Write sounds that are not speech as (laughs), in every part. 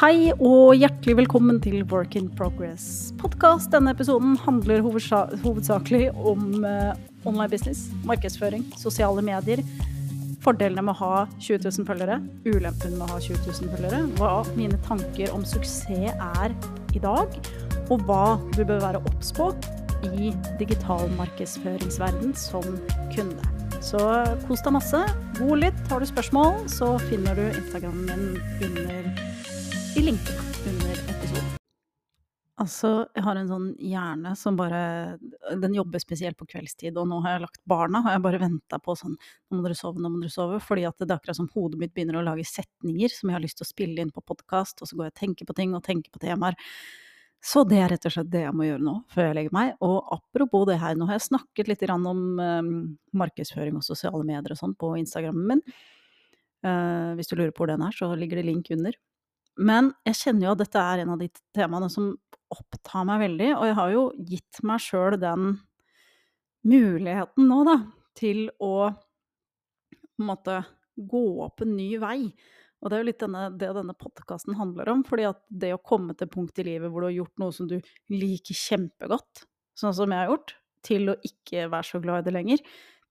Hei og hjertelig velkommen til Work in Progress podkast. Denne episoden handler hovedsakelig om uh, online business, markedsføring, sosiale medier. Fordelene med å ha 20 000 følgere, ulempen med å ha 20 000 følgere. Hva mine tanker om suksess er i dag, og hva du bør være obs på i digital markedsføringsverden som kunde. Så kos deg masse. God litt. Har du spørsmål, så finner du Instagramen min under i linken under episoden. Altså, jeg har en sånn hjerne som bare Den jobber spesielt på kveldstid, og nå har jeg lagt barna, og jeg bare venta på sånn Nå må dere sove, nå må dere sove. Fordi at det er akkurat som hodet mitt begynner å lage setninger som jeg har lyst til å spille inn på podkast, og så går jeg og tenker på ting og tenker på temaer. Så det er rett og slett det jeg må gjøre nå, før jeg legger meg. Og apropos det her, nå har jeg snakket litt om um, markedsføring og sosiale medier og sånn på Instagrammen min. Uh, hvis du lurer på hvor den er, så ligger det link under. Men jeg kjenner jo at dette er en av de temaene som opptar meg veldig, og jeg har jo gitt meg sjøl den muligheten nå, da, til å på en måte gå opp en ny vei. Og det er jo litt denne, det denne podkasten handler om. fordi at det å komme til punkt i livet hvor du har gjort noe som du liker kjempegodt, sånn som jeg har gjort, til å ikke være så glad i det lenger,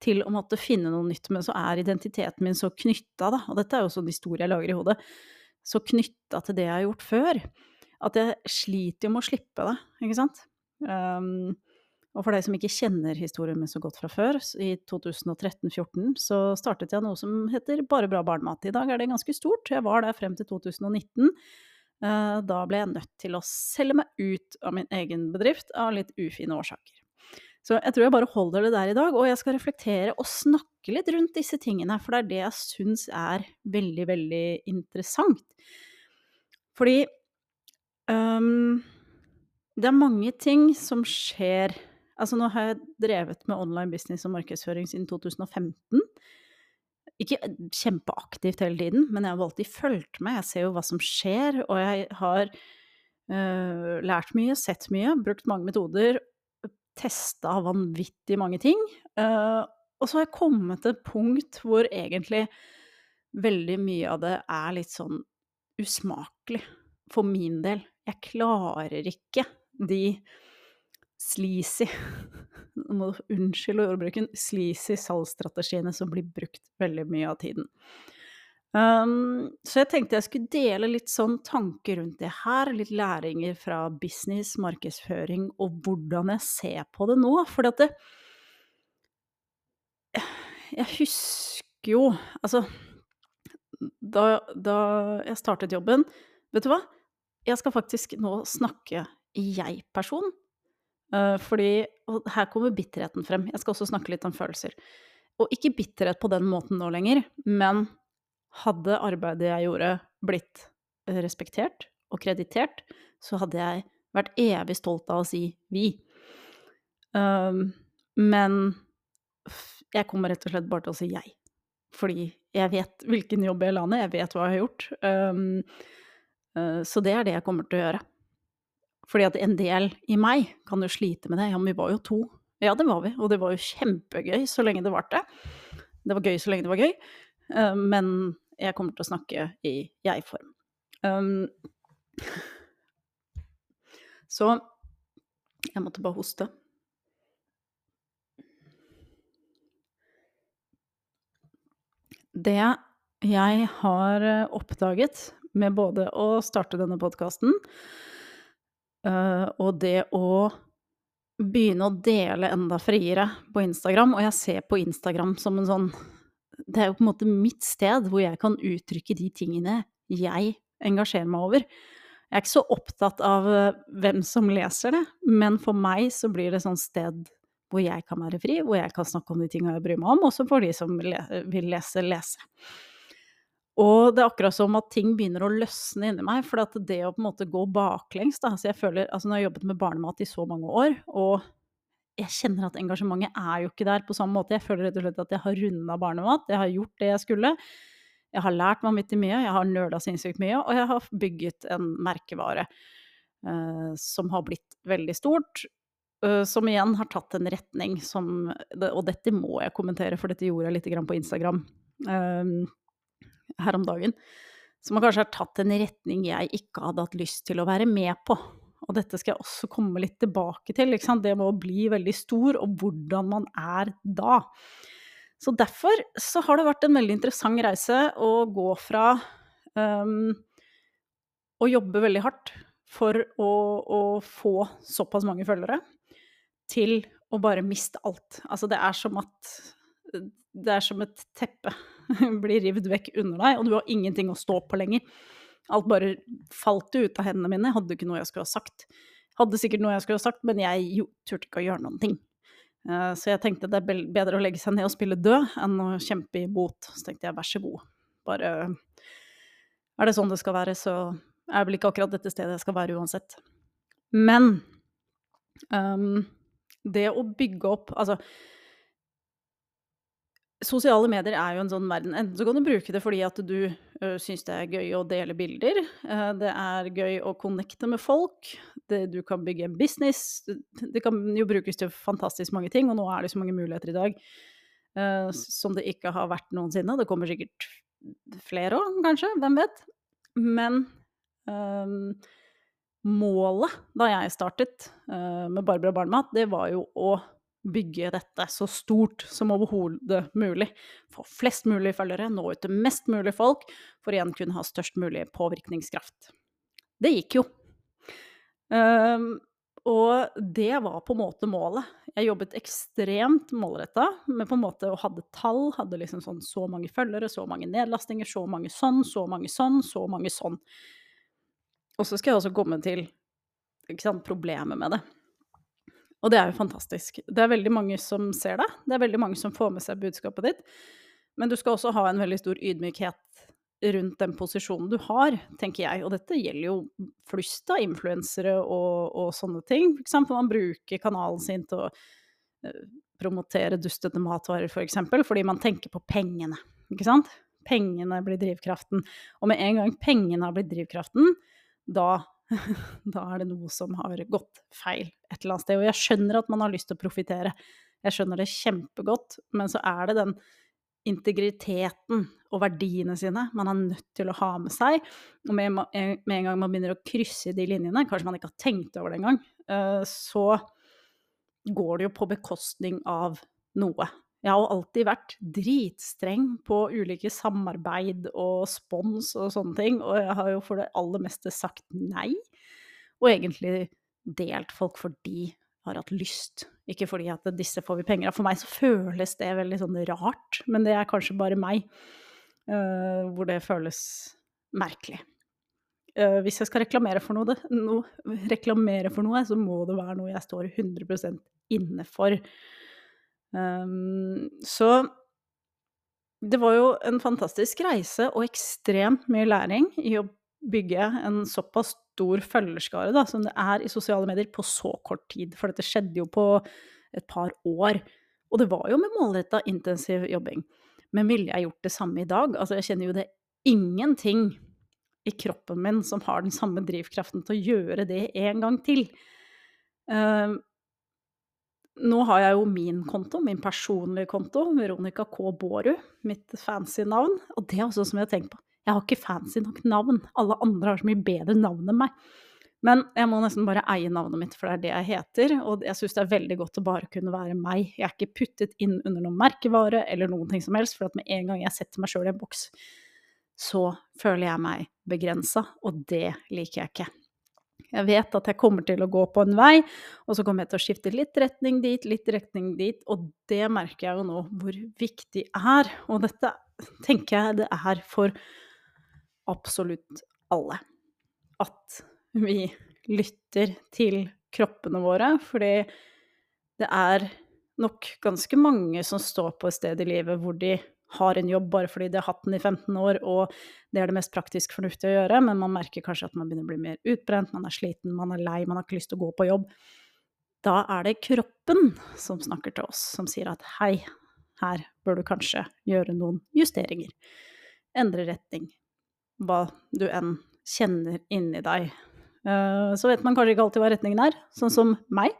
til å måtte finne noe nytt, men så er identiteten min så knytta, da. Og dette er jo sånn historie jeg lager i hodet så knytta til det jeg har gjort før, at jeg sliter jo med å slippe det, ikke sant. Um, og for deg som ikke kjenner historien min så godt fra før, i 2013-14 så startet jeg noe som heter Bare bra barnemat. I dag er det ganske stort. Jeg var der frem til 2019. Uh, da ble jeg nødt til å selge meg ut av min egen bedrift av litt ufine årsaker. Så jeg tror jeg bare holder det der i dag, og jeg skal reflektere og snakke litt rundt disse tingene, for det er det jeg syns er veldig, veldig interessant. Fordi um, det er mange ting som skjer Altså, nå har jeg drevet med online business og markedsføring siden 2015. Ikke kjempeaktivt hele tiden, men jeg har alltid fulgt med. Jeg ser jo hva som skjer, og jeg har uh, lært mye, sett mye, brukt mange metoder testa vanvittig mange ting. Uh, og så har jeg kommet til et punkt hvor egentlig veldig mye av det er litt sånn usmakelig, for min del. Jeg klarer ikke de sleazy (laughs) Unnskyld ordbruken. Sleazy salgsstrategiene som blir brukt veldig mye av tiden. Um, så jeg tenkte jeg skulle dele litt sånn tanker rundt det her, litt læringer fra business, markedsføring, og hvordan jeg ser på det nå. For det Jeg husker jo Altså, da, da jeg startet jobben Vet du hva? Jeg skal faktisk nå snakke i jeg-person. Uh, fordi Og her kommer bitterheten frem. Jeg skal også snakke litt om følelser. Og ikke bitterhet på den måten nå lenger, men hadde arbeidet jeg gjorde blitt eh, respektert og kreditert, så hadde jeg vært evig stolt av å si vi. Um, men jeg kommer rett og slett bare til å si jeg. Fordi jeg vet hvilken jobb jeg la ned, jeg vet hva jeg har gjort. Um, uh, så det er det jeg kommer til å gjøre. Fordi at en del i meg kan jo slite med det. Ja, men vi var jo to. Ja, det var vi, og det var jo kjempegøy så lenge det varte. Det var gøy så lenge det var gøy. Eh, men jeg kommer til å snakke i jeg-form. Um, så jeg måtte bare hoste. Det jeg har eh, oppdaget med både å starte denne podkasten uh, og det å begynne å dele enda friere på Instagram, og jeg ser på Instagram som en sånn det er jo på en måte mitt sted hvor jeg kan uttrykke de tingene jeg engasjerer meg over. Jeg er ikke så opptatt av eh, hvem som leser det, men for meg så blir det sånn sted hvor jeg kan være fri, hvor jeg kan snakke om de tingene jeg bryr meg om, også for de som vil lese, lese. Og det er akkurat som at ting begynner å løsne inni meg, for det å på en måte gå baklengs da, så jeg føler, altså Nå har jobbet med barnemat i så mange år, og jeg kjenner at engasjementet er jo ikke der på samme måte. Jeg føler rett og slett at jeg har runda barnemat. Jeg har gjort det jeg skulle. Jeg har lært vanvittig mye, jeg har nøla sinnssykt mye, og jeg har bygget en merkevare uh, som har blitt veldig stort. Uh, som igjen har tatt en retning som Og dette må jeg kommentere, for dette gjorde jeg litt på Instagram uh, her om dagen. som kanskje har tatt en retning jeg ikke hadde hatt lyst til å være med på. Og dette skal jeg også komme litt tilbake til, det med å bli veldig stor, og hvordan man er da. Så derfor så har det vært en veldig interessant reise å gå fra um, å jobbe veldig hardt for å, å, få såpass mange følgere, til å bare miste alt. Altså det er som at det er som et teppe (laughs) blir revet vekk under deg, og du har ingenting å stå på lenger. Alt bare falt ut av hendene mine. Jeg hadde ikke noe jeg skulle ha sagt. Hadde sikkert noe jeg skulle ha sagt, men jeg jo, turte ikke å gjøre noen ting. Uh, så jeg tenkte det er bedre å legge seg ned og spille død enn å kjempe imot. Så tenkte jeg vær så god, bare Er det sånn det skal være, så er vel ikke akkurat dette stedet jeg skal være uansett. Men um, det å bygge opp Altså Sosiale medier er jo en sånn verden. Enten så kan du bruke det fordi at du uh, syns det er gøy å dele bilder. Uh, det er gøy å connecte med folk. Det, du kan bygge en business. Det kan jo brukes til fantastisk mange ting, og nå er det så mange muligheter i dag uh, som det ikke har vært noensinne. Det kommer sikkert flere òg, kanskje. Hvem vet? Men um, målet da jeg startet med Barbara Barnmat, det var jo å bygge dette så stort som overhodet mulig. Få flest mulig følgere, nå ut til mest mulig folk, for igjen kunne ha størst mulig påvirkningskraft. Det gikk jo. Um, og det var på en måte målet. Jeg jobbet ekstremt målretta, men på en måte og hadde tall. Hadde liksom sånn så mange følgere, så mange nedlastinger, så mange sånn, så mange sånn, så mange sånn. Og så skal jeg også komme til sant, problemet med det. Og det er jo fantastisk. Det er veldig mange som ser det. Det er veldig mange som får med seg budskapet ditt. Men du skal også ha en veldig stor ydmykhet rundt den posisjonen du har, tenker jeg. Og dette gjelder jo flust av influensere og, og, sånne ting. For eksempel man bruker kanalen sin til å uh, promotere dustete matvarer, f.eks. For eksempel, fordi man tenker på pengene, ikke sant? Pengene blir drivkraften. Og med en gang pengene har blitt drivkraften, da (laughs) da er det noe som har gått feil et eller annet sted. Og jeg skjønner at man har lyst til å profitere, jeg skjønner det kjempegodt, men så er det den integriteten og verdiene sine man er nødt til å ha med seg. Og med, med en gang man begynner å krysse de linjene, kanskje man ikke har tenkt over det engang, eh, så går det jo på bekostning av noe. Jeg har alltid vært dritstreng på ulike samarbeid og spons og sånne ting, og jeg har jo for det aller meste sagt nei. Og egentlig delt folk fordi jeg har hatt lyst, ikke fordi at disse får vi penger av. For meg så føles det veldig sånn rart, men det er kanskje bare meg, uh, hvor det føles merkelig. Uh, hvis jeg skal reklamere for noe, no, reklamere for noe, så må det være noe jeg står 100% inne for. Um, så det var jo en fantastisk reise og ekstremt mye læring i å bygge en såpass stor følgerskare da, som det er i sosiale medier på så kort tid. For dette skjedde jo på et par år. Og det var jo med målretta intensiv jobbing. Men ville jeg gjort det samme i dag? Altså, jeg kjenner jo det ingenting i kroppen min som har den samme drivkraften til å gjøre det en gang til. Uh, nå har jeg jo min konto, min personlige konto, Veronica K. Bårud, mitt fancy navn. Og det er også som jeg har tenkt på. Jeg har ikke fancy nok navn. Alle andre har så mye bedre navn enn meg. Men jeg må nesten bare eie navnet mitt, for det er det jeg heter. Og jeg syns det er veldig godt å bare kunne være meg. Jeg er ikke puttet inn under noen merkevare eller noen ting som helst, for at med en gang jeg setter meg sjøl i en boks, så føler jeg meg begrensa, og det liker jeg ikke. Jeg vet at jeg kommer til å gå på en vei, og så kommer jeg til å skifte litt retning dit, litt retning dit, og det merker jeg jo nå hvor viktig er. Og dette tenker jeg det er for absolutt alle. At vi lytter til kroppene våre, fordi det er nok ganske mange som står på et sted i livet hvor de har en jobb bare fordi de har hatt den i 15 år, og det er det mest praktisk fornuftige å gjøre, men man merker kanskje at man begynner å bli mer utbrent, man er sliten, man er lei, man har ikke lyst til å gå på jobb. Da er det kroppen som snakker til oss, som sier at hei, her bør du kanskje gjøre noen justeringer. Endre retning. Hva du enn kjenner inni deg. Eh, så vet man kanskje ikke alltid hva retningen er, sånn som meg,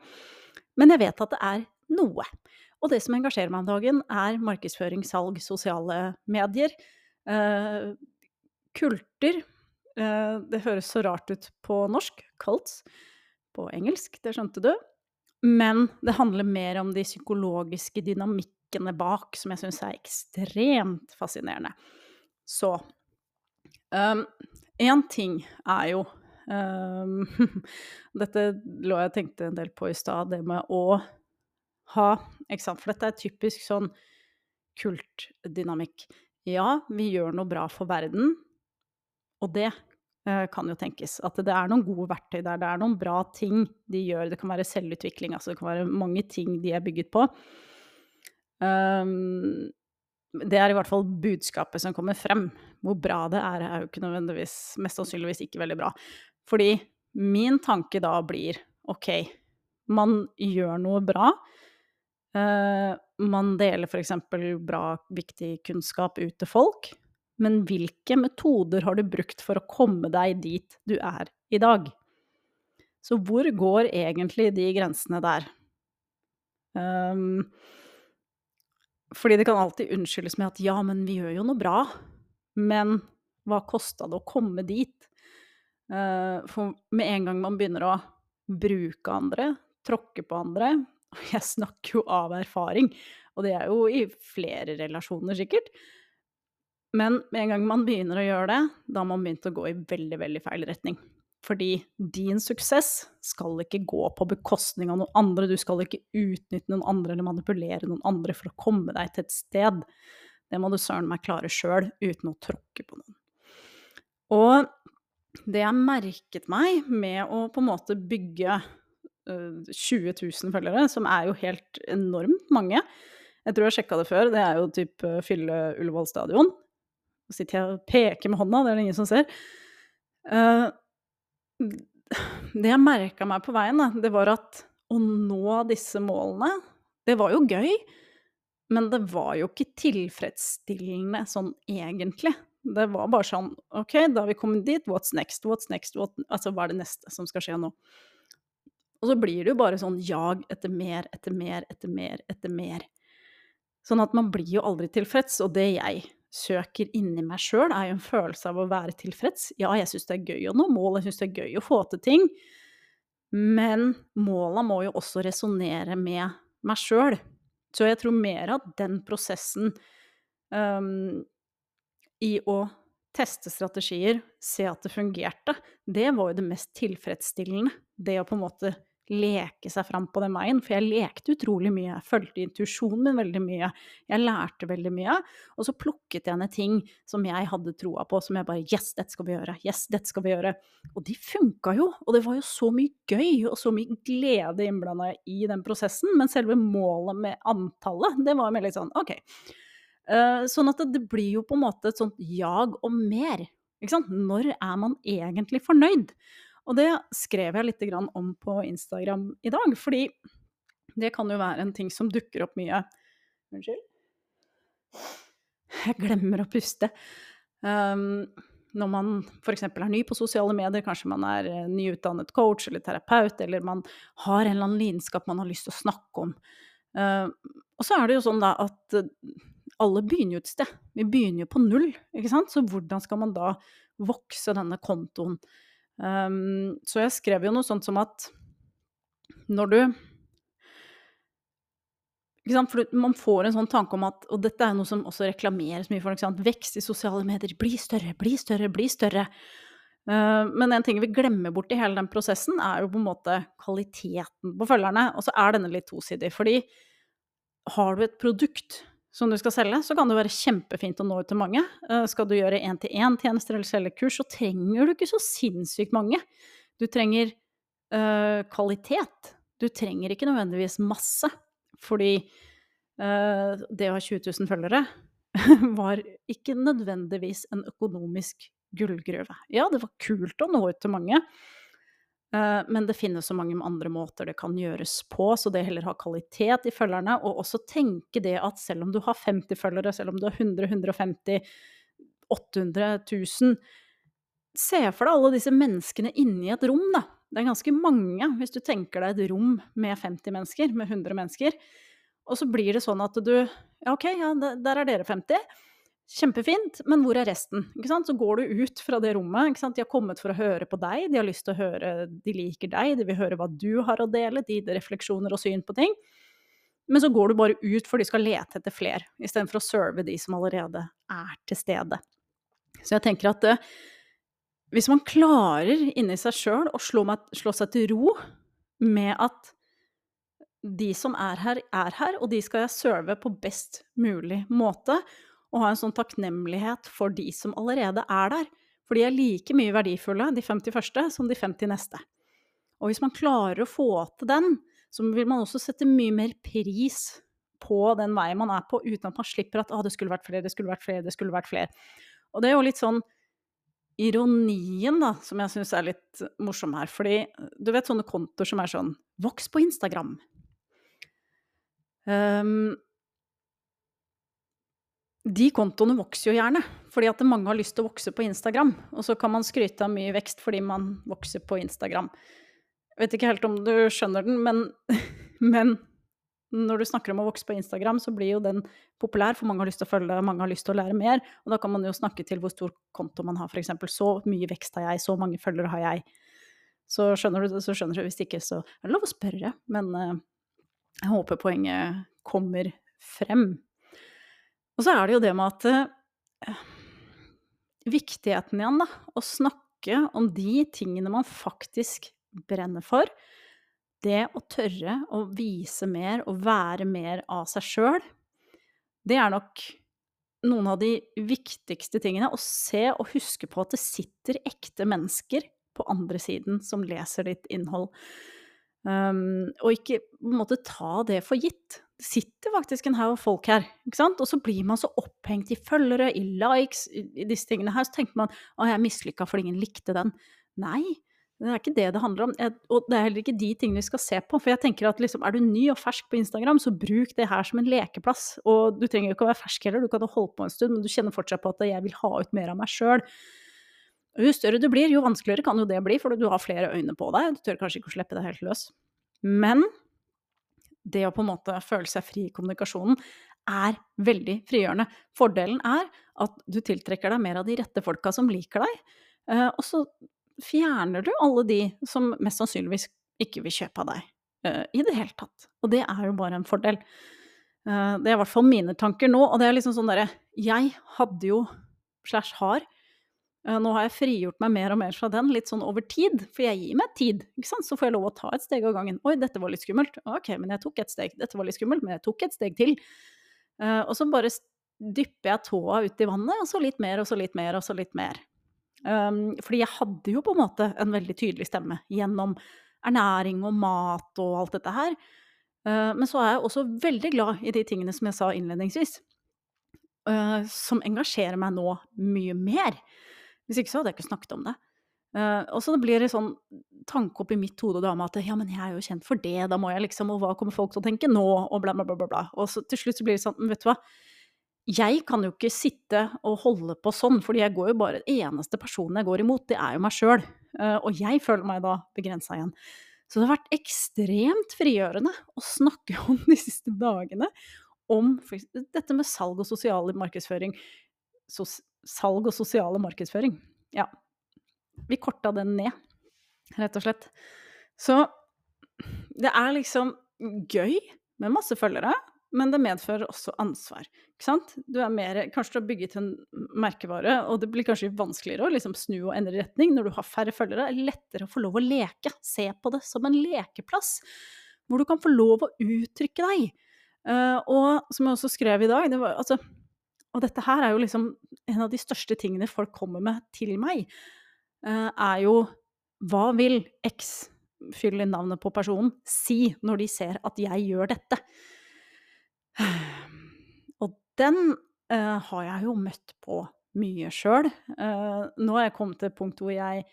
men jeg vet at det er noe. Og det som engasjerer meg om dagen, er markedsføring, salg, sosiale medier. Eh, kulter eh, Det høres så rart ut på norsk, cults. På engelsk, det skjønte du. Men det handler mer om de psykologiske dynamikkene bak, som jeg syns er ekstremt fascinerende. Så um, En ting er jo um, (laughs) Dette lå jeg og tenkte en del på i stad, det med å ha for dette er typisk sånn kultdynamikk. Ja, vi gjør noe bra for verden, og det eh, kan jo tenkes. At det er noen gode verktøy der, det er noen bra ting de gjør. Det kan være selvutvikling, altså det kan være mange ting de er bygget på. Um, det er i hvert fall budskapet som kommer frem. Hvor bra det er, er jo ikke nødvendigvis Mest sannsynligvis ikke veldig bra. Fordi min tanke da blir OK, man gjør noe bra. Uh, man deler f.eks. bra, viktig kunnskap ut til folk. Men hvilke metoder har du brukt for å komme deg dit du er i dag? Så hvor går egentlig de grensene der? Um, fordi det kan alltid unnskyldes med at ja, men vi gjør jo noe bra. Men hva kosta det å komme dit? Uh, for med en gang man begynner å bruke andre, tråkke på andre (laughs) jeg snakker jo av erfaring, og det er jo i flere relasjoner sikkert. Men med en gang man begynner å gjøre det, da har man begynt å gå i veldig, veldig feil retning. Fordi din suksess skal ikke gå på bekostning av noen andre. Du skal ikke utnytte noen andre eller manipulere noen andre for å komme deg til et sted. Det må du søren meg klare sjøl, uten å tråkke på noen. Og det jeg merket meg med å på en måte bygge 20 000 følgere, som er jo helt enormt mange Jeg tror jeg sjekka det før, det er jo typ fylle Ullevål stadion. Nå sitter jeg og peker med hånda, det er det ingen som ser. Uh, det jeg merka meg på veien, det var at å nå disse målene, det var jo gøy. Men det var jo ikke tilfredsstillende sånn egentlig. Det var bare sånn OK, da har vi kommet dit, what's next, what's next, what, altså hva er det neste som skal skje nå? Og så blir det jo bare sånn jag etter mer, etter mer, etter mer, etter mer. Sånn at man blir jo aldri tilfreds, og det jeg søker inni meg sjøl, er jo en følelse av å være tilfreds. Ja, jeg syns det er gøy å nå mål, jeg syns det er gøy å få til ting. Men måla må jo også resonnere med meg sjøl. Så jeg tror mer at den prosessen um, i å teste strategier, se at det fungerte, det var jo det mest tilfredsstillende. Det å på en måte leke seg fram på den veien. For jeg lekte utrolig mye. Jeg fulgte intuisjonen min veldig mye. Jeg lærte veldig mye. Og så plukket jeg ned ting som jeg hadde troa på, som jeg bare Yes, dette skal vi gjøre. Yes, dette skal vi gjøre. Og de funka jo. Og det var jo så mye gøy og så mye glede innblanda i den prosessen. Men selve målet med antallet, det var mer litt sånn OK. Uh, sånn at det blir jo på en måte et sånt jag om mer. Ikke sant? Når er man egentlig fornøyd? Og det skrev jeg litt om på Instagram i dag, fordi det kan jo være en ting som dukker opp mye. Unnskyld. Jeg glemmer å puste. Um, når man f.eks. er ny på sosiale medier, kanskje man er eh, nyutdannet coach eller terapeut, eller man har en eller annen lidenskap man har lyst til å snakke om. Uh, og så er det jo sånn da at uh, alle begynner jo et sted. Vi begynner jo på null, ikke sant. Så hvordan skal man da vokse denne kontoen? Um, så jeg skrev jo noe sånt som at når du for man får en sånn tanke om at Og dette er noe som også reklameres mye for. Ikke sant? Vekst i sosiale medier. Bli større, bli større, bli større. Uh, men en ting vi glemmer bort i hele den prosessen, er jo på en måte kvaliteten på følgerne. Og så er denne litt tosidig. Fordi har du et produkt som du skal selge, så kan det være kjempefint å nå ut til mange. Uh, skal du gjøre én-til-én-tjenester eller selge kurs, så trenger du ikke så sinnssykt mange. Du trenger øh, kvalitet. Du trenger ikke nødvendigvis masse. Fordi øh, det å ha 20 000 følgere (laughs) var ikke nødvendigvis en økonomisk gullgruve. Ja, det var kult å nå ut til mange, Eh, men det finnes så mange andre måter det kan gjøres på, så det heller ha kvalitet i følgerne. Og også tenke det at selv om du har 50 følgere, selv om du har 100, 150, 800 000 Se for deg alle disse menneskene inni et rom, da. Det er ganske mange, hvis du tenker deg et rom med 50 mennesker, med 100 mennesker. Og så blir det sånn at du Ja, OK, ja, der er dere 50. Kjempefint, men hvor er resten? Så går du ut fra det rommet. De har kommet for å høre på deg, de har lyst til å høre De liker deg, de vil høre hva du har å dele, dine refleksjoner og syn på ting. Men så går du bare ut for de skal lete etter flere, istedenfor å serve de som allerede er til stede. Så jeg tenker at uh, hvis man klarer inni seg sjøl å slå, slå seg til ro med at de som er her, er her, og de skal jeg serve på best mulig måte og ha en sånn takknemlighet for de som allerede er der. For de er like mye verdifulle, de 50 første, som de 50 neste. Og hvis man klarer å få til den, så vil man også sette mye mer pris på den veien man er på, uten at man slipper at 'å, det skulle vært flere, det skulle vært flere', det skulle vært flere. Og det er jo litt sånn ironien, da, som jeg syns er litt morsom her. Fordi du vet sånne kontoer som er sånn 'voks på Instagram'. Um, de kontoene vokser jo gjerne, fordi at mange har lyst til å vokse på Instagram. Og så kan man skryte av mye vekst fordi man vokser på Instagram. Jeg vet ikke helt om du skjønner den, men, (laughs) men når du snakker om å vokse på Instagram, så blir jo den populær, for mange har lyst til å følge, mange har lyst til å lære mer. Og da kan man jo snakke til hvor stor konto man har, f.eks. Så mye vekst har jeg, så mange følgere har jeg. Så skjønner du det, så skjønner du. Hvis ikke, så er det lov å spørre. Men uh, jeg håper poenget kommer frem. Og så er det jo det med at eh, Viktigheten igjen, da. Å snakke om de tingene man faktisk brenner for. Det å tørre å vise mer og være mer av seg sjøl, det er nok noen av de viktigste tingene. Å se og huske på at det sitter ekte mennesker på andre siden som leser ditt innhold. Um, og ikke på en måte ta det for gitt sitter faktisk en haug folk her, ikke sant? Og så blir man så opphengt i følgere, i likes, i, disse tingene her, så tenker man å, jeg mislykka fordi ingen likte den. Nei, det er ikke det det handler om. Og det er heller ikke de tingene vi skal se på. For jeg tenker at liksom, er du ny og fersk på Instagram, så bruk det her som en lekeplass. Og du trenger jo ikke å være fersk heller, du kan jo holde på en stund, men du kjenner fortsatt på at jeg vil ha ut mer av meg sjøl. Jo større du blir, jo vanskeligere kan jo det bli, for du har flere øyne på deg. Du tør kanskje ikke å slippe det helt løs. Men det å på en måte føle seg fri i kommunikasjonen er veldig frigjørende. Fordelen er at du tiltrekker deg mer av de rette folka som liker deg, eh, og så fjerner du alle de som mest sannsynligvis ikke vil kjøpe av deg eh, i det hele tatt. Og det er jo bare en fordel. Eh, det er i hvert fall mine tanker nå, og det er liksom sånn derre Jeg hadde jo, slash har, nå har jeg frigjort meg mer og mer fra den, litt sånn over tid, for jeg gir meg tid. ikke sant? Så får jeg lov å ta et steg av gangen. Oi, dette var litt skummelt. Ok, men jeg tok et steg. Dette var litt skummelt, men jeg tok et steg til. Uh, og så bare dypper jeg tåa ut i vannet, og så litt mer, og så litt mer, og så litt mer. Um, fordi jeg hadde jo på en måte en veldig tydelig stemme gjennom ernæring og mat og alt dette her. Uh, men så er jeg også veldig glad i de tingene som jeg sa innledningsvis, uh, som engasjerer meg nå mye mer. Hvis ikke så hadde jeg ikke snakket om det. Uh, og så blir det sånn tanke i mitt hode da med at ja, men jeg er jo kjent for det, da må jeg liksom, og hva kommer folk til å tenke nå, og bla, bla, bla, bla. Og så til slutt så blir det sånn, men vet du hva, jeg kan jo ikke sitte og holde på sånn, fordi jeg går jo bare Eneste personen jeg går imot, det er jo meg sjøl. Uh, og jeg føler meg da begrensa igjen. Så det har vært ekstremt frigjørende å snakke (laughs) om de siste dagene om dette med salg og sosial markedsføring. Sos salg og sosiale markedsføring. Ja. Vi korta den ned, rett og slett. Så det er liksom gøy med masse følgere, men det medfører også ansvar. Ikke sant? Du er mer, kanskje du har bygget en merkevare, og det blir kanskje vanskeligere å liksom snu og endre retning når du har færre følgere. Det er lettere å få lov å leke. Se på det som en lekeplass, hvor du kan få lov å uttrykke deg. Uh, og som jeg også skrev i dag, det var altså og dette her er jo liksom en av de største tingene folk kommer med til meg, uh, er jo hva vil X, fyll inn navnet på personen, si når de ser at jeg gjør dette? Og den uh, har jeg jo møtt på mye sjøl. Uh, nå har jeg kommet til et punkt hvor jeg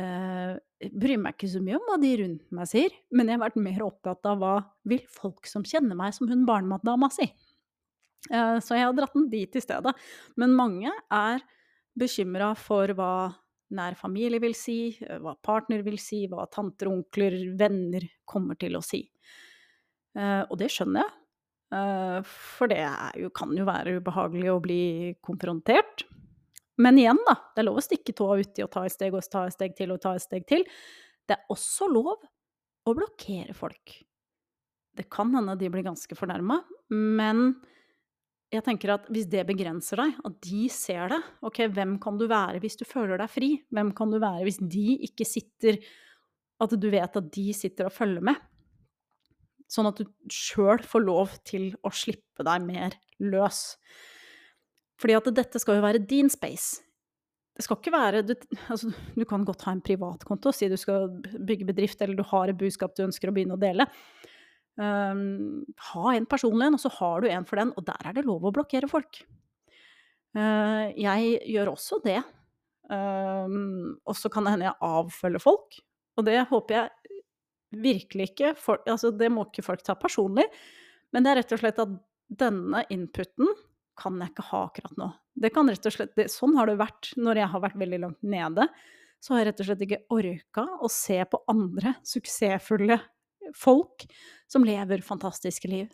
bryr meg ikke så mye om hva de rundt meg sier, men jeg har vært mer opptatt av hva vil folk som kjenner meg som hun barnematdama si? Eh, så jeg har dratt den dit i stedet. Men mange er bekymra for hva nær familie vil si, eh, hva partner vil si, hva tanter, onkler, venner kommer til å si. Eh, og det skjønner jeg. For det jo, kan jo være ubehagelig å bli konfrontert. Men igjen, da. Det er lov å stikke tåa uti og ta et steg og ta et steg til og ta et steg til. Det er også lov å blokkere folk. Det kan hende de blir ganske fornærma, men jeg tenker at hvis det begrenser deg, at de ser det Ok, hvem kan du være hvis du føler deg fri? Hvem kan du være hvis de ikke sitter At du vet at de sitter og følger med? Sånn at du sjøl får lov til å slippe deg mer løs. Fordi at dette skal jo være din space. Det skal ikke være du, altså, du kan godt ha en privatkonto og si du skal bygge bedrift, eller du har et budskap du ønsker å begynne å dele. Um, ha en personlig en, og så har du en for den, og der er det lov å blokkere folk. Uh, jeg gjør også det. Um, og så kan det hende jeg avfølger folk, og det håper jeg virkelig ikke for, altså Det må ikke folk ta personlig, men det er rett og slett at denne inputen kan jeg ikke ha akkurat nå. Det kan rett og slett, det, sånn har det vært når jeg har vært veldig langt nede. Så har jeg rett og slett ikke orka å se på andre suksessfulle folk som lever fantastiske liv.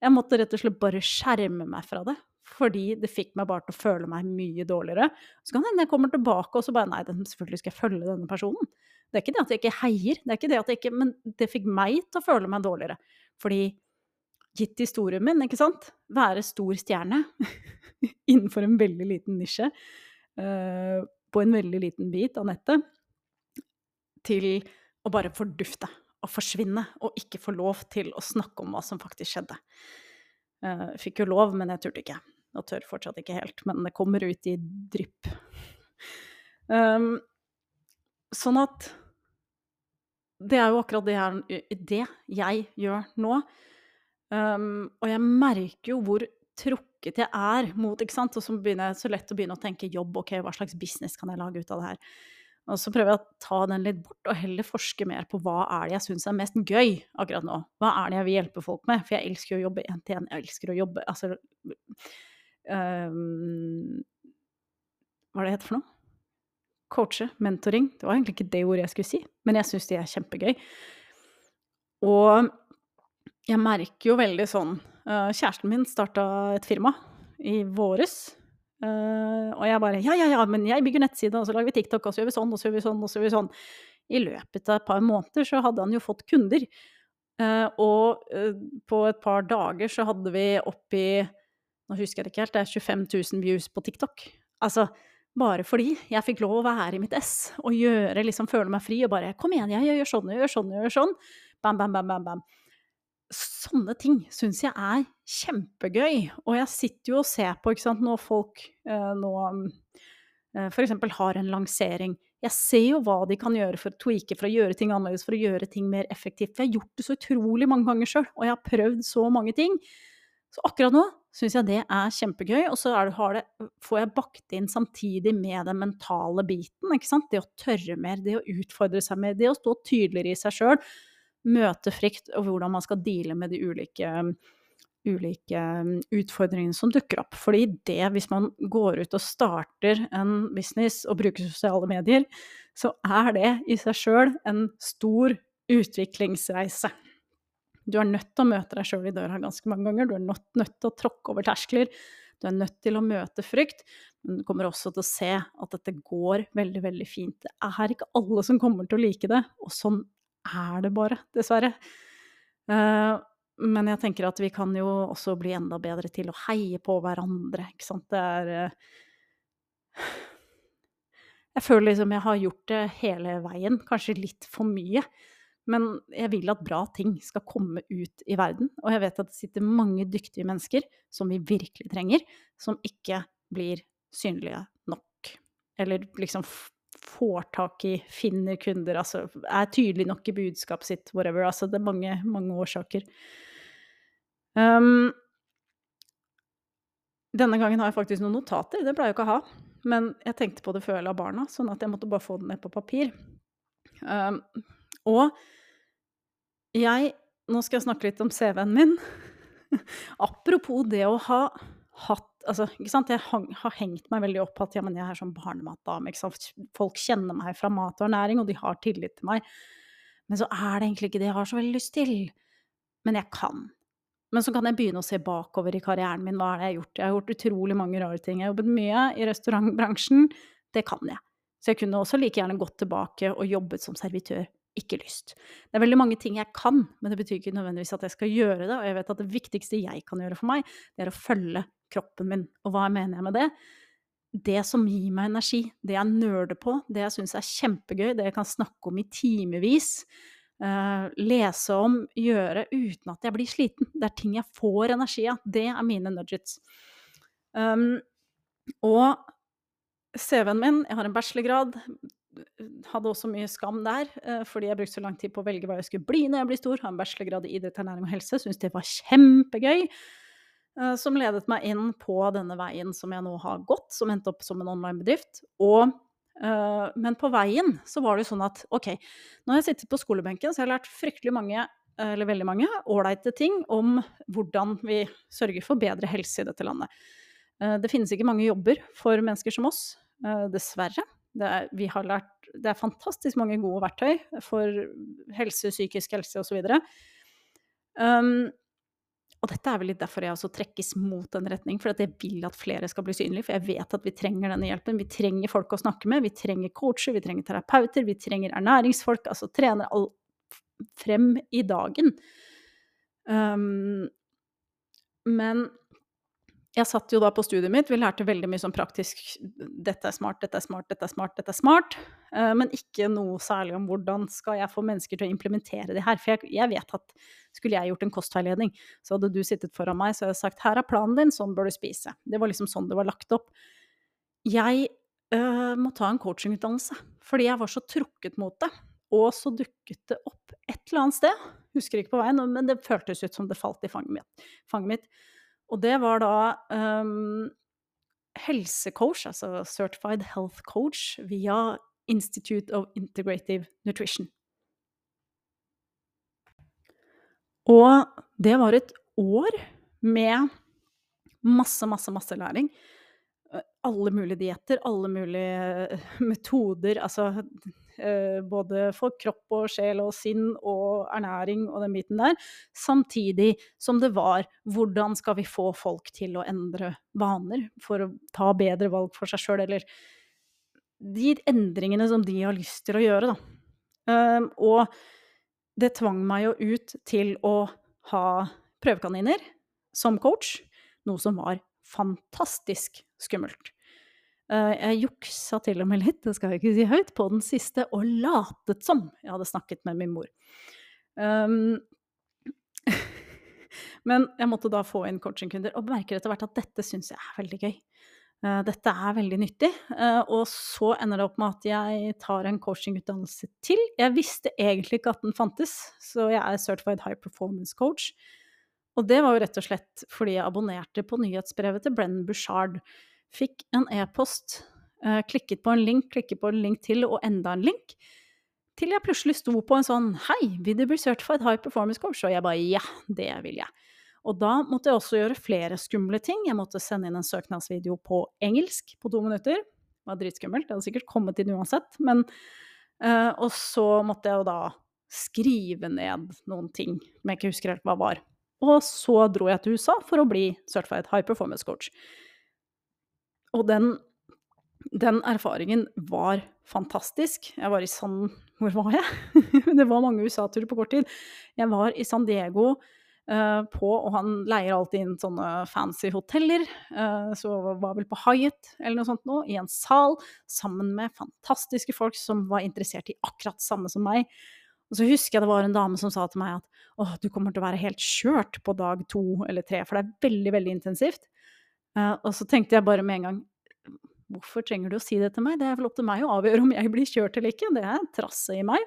Jeg måtte rett og slett bare skjerme meg fra det, fordi det fikk meg bare til å føle meg mye dårligere. Så kan hende jeg kommer tilbake og så bare Nei, selvfølgelig skal jeg følge denne personen. Det er ikke det at jeg ikke heier, det er ikke det at jeg ikke Men det fikk meg til å føle meg dårligere. Fordi gitt historien min, ikke sant, være stor stjerne (laughs) innenfor en veldig liten nisje, uh, på en veldig liten bit av nettet, til å bare fordufte å forsvinne og ikke få lov til å snakke om hva som faktisk skjedde. Uh, fikk jo lov, men jeg turte ikke. Og tør fortsatt ikke helt, men det kommer ut i drypp. Um, sånn at Det er jo akkurat det her, det jeg gjør nå. Um, og jeg merker jo hvor trukket jeg er mot ikke sant? Og så begynner jeg så lett å begynne å tenke jobb, ok, hva slags business kan jeg lage ut av det her? Og så prøver jeg å ta den litt bort, og heller forske mer på hva er det jeg syns er mest gøy akkurat nå. Hva er det jeg vil hjelpe folk med? For jeg elsker å jobbe én til én. Jeg elsker å jobbe Altså um, Hva er det heter for noe? Coache, mentoring. Det var egentlig ikke det ordet jeg skulle si, men jeg syns de er kjempegøy. Og jeg merker jo veldig sånn uh, Kjæresten min starta et firma i våres Uh, og jeg bare ja, ja, ja, men jeg bygger nettside, og så lager vi TikTok, og så gjør vi sånn, og så gjør vi sånn, og så gjør vi sånn. I løpet av et par måneder så hadde han jo fått kunder. Uh, og uh, på et par dager så hadde vi oppi Nå husker jeg det ikke helt, det er 25 000 views på TikTok. Altså, bare fordi jeg fikk lov å være i mitt ess og gjøre, liksom føle meg fri og bare Kom igjen, jeg gjør sånn, jeg gjør sånn, jeg gjør sånn. Bam, bam, bam, bam. bam sånne ting syns jeg er kjempegøy. Og jeg sitter jo og ser på ikke sant, når folk eh, nå eh, f.eks. har en lansering. Jeg ser jo hva de kan gjøre for å tweake, for å gjøre ting annerledes, for å gjøre ting mer effektivt. For jeg har gjort det så utrolig mange ganger sjøl, og jeg har prøvd så mange ting. Så akkurat nå syns jeg det er kjempegøy, og så det, det, får jeg bakt inn samtidig med den mentale biten. ikke sant? Det å tørre mer, det å utfordre seg mer, det å stå tydeligere i seg sjøl møte frykt, og hvordan man skal deale med de ulike, ulike utfordringene som dukker opp. Fordi det, hvis man går ut og starter en business og bruker sosiale medier, så er det i seg sjøl en stor utviklingsreise. Du er nødt til å møte deg sjøl i døra ganske mange ganger, du er nødt, nødt til å tråkke over terskler. Du er nødt til å møte frykt, men du kommer også til å se at dette går veldig, veldig fint. Det er ikke alle som kommer til å like det, og sånn er det bare, dessverre. Uh, men jeg tenker at vi kan jo også bli enda bedre til å heie på hverandre, ikke sant. Det er uh, Jeg føler liksom jeg har gjort det hele veien, kanskje litt for mye. Men jeg vil at bra ting skal komme ut i verden. Og jeg vet at det sitter mange dyktige mennesker som vi virkelig trenger, som ikke blir synlige nok. Eller liksom får tak i, finner kunder, altså er tydelig nok i budskapet sitt, whatever. Altså det er mange, mange årsaker. Um, denne gangen har jeg faktisk noen notater, det pleier jeg ikke å ha. Men jeg tenkte på det før jeg la barna, sånn at jeg måtte bare få det ned på papir. Um, og jeg Nå skal jeg snakke litt om CV-en min. (laughs) Apropos det å ha hatt altså, ikke sant? Jeg har hengt meg veldig opp at ja, men jeg er sånn barnematdame. Folk kjenner meg fra mat og ernæring, og de har tillit til meg. Men så er det egentlig ikke det jeg har så veldig lyst til. Men jeg kan. Men så kan jeg begynne å se bakover i karrieren min. Hva er det jeg har gjort? Jeg har gjort utrolig mange rare ting. Jeg har jobbet mye i restaurantbransjen. Det kan jeg. Så jeg kunne også like gjerne gått tilbake og jobbet som servitør. Ikke lyst. Det er veldig mange ting jeg kan, men det betyr ikke nødvendigvis at jeg skal gjøre det. Og jeg vet at det viktigste jeg kan gjøre for meg, det er å følge kroppen min. Og hva mener jeg med det? Det som gir meg energi, det jeg nerder på, det jeg syns er kjempegøy, det jeg kan snakke om i timevis, lese om, gjøre uten at jeg blir sliten. Det er ting jeg får energi av. Det er mine nudgets. Um, og CV-en min, jeg har en bachelorgrad, hadde også mye skam der, uh, fordi jeg brukte så lang tid på å velge hva jeg skulle bli når jeg blir stor. Har en bachelorgrad i idrett, ernæring og helse, Syns det var kjempegøy. Uh, som ledet meg inn på denne veien som jeg nå har gått, som endte opp som en online-bedrift. Og uh, men på veien så var det jo sånn at ok, nå har jeg sittet på skolebenken, så jeg har lært fryktelig mange eller veldig mange ålreite ting om hvordan vi sørger for bedre helse i dette landet. Eh, det finnes ikke mange jobber for mennesker som oss, eh, dessverre. Det er, vi har lært, det er fantastisk mange gode verktøy for helse, psykisk helse osv. Um, og dette er vel litt derfor jeg også trekkes mot en retning, for jeg vil at flere skal bli synlige. For jeg vet at vi trenger denne hjelpen. Vi trenger folk å snakke med, vi trenger coacher, vi trenger terapeuter, vi trenger ernæringsfolk, altså trener all, frem i dagen. Um, men jeg satt jo da på studiet mitt, vi lærte veldig mye sånn praktisk Dette er smart, dette er smart, dette er smart, dette er smart. Uh, men ikke noe særlig om hvordan skal jeg få mennesker til å implementere det her. For jeg, jeg, vet at skulle jeg gjort en kostveiledning, så hadde du sittet foran meg så hadde jeg sagt her er planen din, sånn bør du spise. Det var liksom sånn det var lagt opp. Jeg uh, må ta en coachingutdannelse, fordi jeg var så trukket mot det. Og så dukket det opp et eller annet sted, husker ikke på veien, men det føltes ut som det falt i fanget mitt. Fanget mitt. Og det var da um, helsecoach, altså Certified Health Coach, via Institute of Integrative Nutrition. Og det var et år med masse, masse, masse læring. Alle mulige dietter, alle mulige metoder. Altså Eh, både for kropp og sjel og sinn og ernæring og den biten der. Samtidig som det var hvordan skal vi få folk til å endre vaner for å ta bedre valg for seg sjøl, eller de endringene som de har lyst til å gjøre, da. Um, og det tvang meg jo ut til å ha prøvekaniner som coach, noe som var fantastisk skummelt. Eh, jeg juksa til og med litt, det skal jeg ikke si høyt, på den siste, og latet som jeg hadde snakket med min mor. Um, (laughs) men jeg måtte da få inn coachingkunder, og merker etter hvert at dette syns jeg er veldig gøy. Uh, dette er veldig nyttig. Uh, og så ender det opp med at jeg tar en coachingutdannelse til. Jeg visste egentlig ikke at den fantes, så jeg er certified high performance coach. Og det var jo rett og slett fordi jeg abonnerte på nyhetsbrevet til Brennan Bushard Fikk en e-post, eh, klikket på en link, klikket på en link til og enda en link. Til jeg plutselig sto på en sånn Hei, vil du bli certified high performance coach? Og jeg bare ja, det vil jeg. Og da måtte jeg også gjøre flere skumle ting. Jeg måtte sende inn en søknadsvideo på engelsk på to minutter. Det var dritskummelt. Det hadde sikkert kommet inn uansett. Men, uh, og så måtte jeg jo da skrive ned noen ting som jeg ikke husker helt hva var. Og så dro jeg til USA for å bli certified high performance coach. Og den, den erfaringen var fantastisk. Jeg var i San Hvor var jeg? (laughs) det var mange USA-turer på kort tid. Jeg var i San Diego uh, på Og han leier alltid inn sånne fancy hoteller. Uh, så var vel på Hyatt eller noe sånt nå, i en sal sammen med fantastiske folk som var interessert i akkurat samme som meg. Og så husker jeg det var en dame som sa til meg at åh, du kommer til å være helt skjørt på dag to eller tre, for det er veldig, veldig intensivt. Uh, og så tenkte jeg bare med en gang Hvorfor trenger du å si det til meg? Det er vel opp til meg å avgjøre om jeg blir kjørt eller ikke. Det er trasse i meg.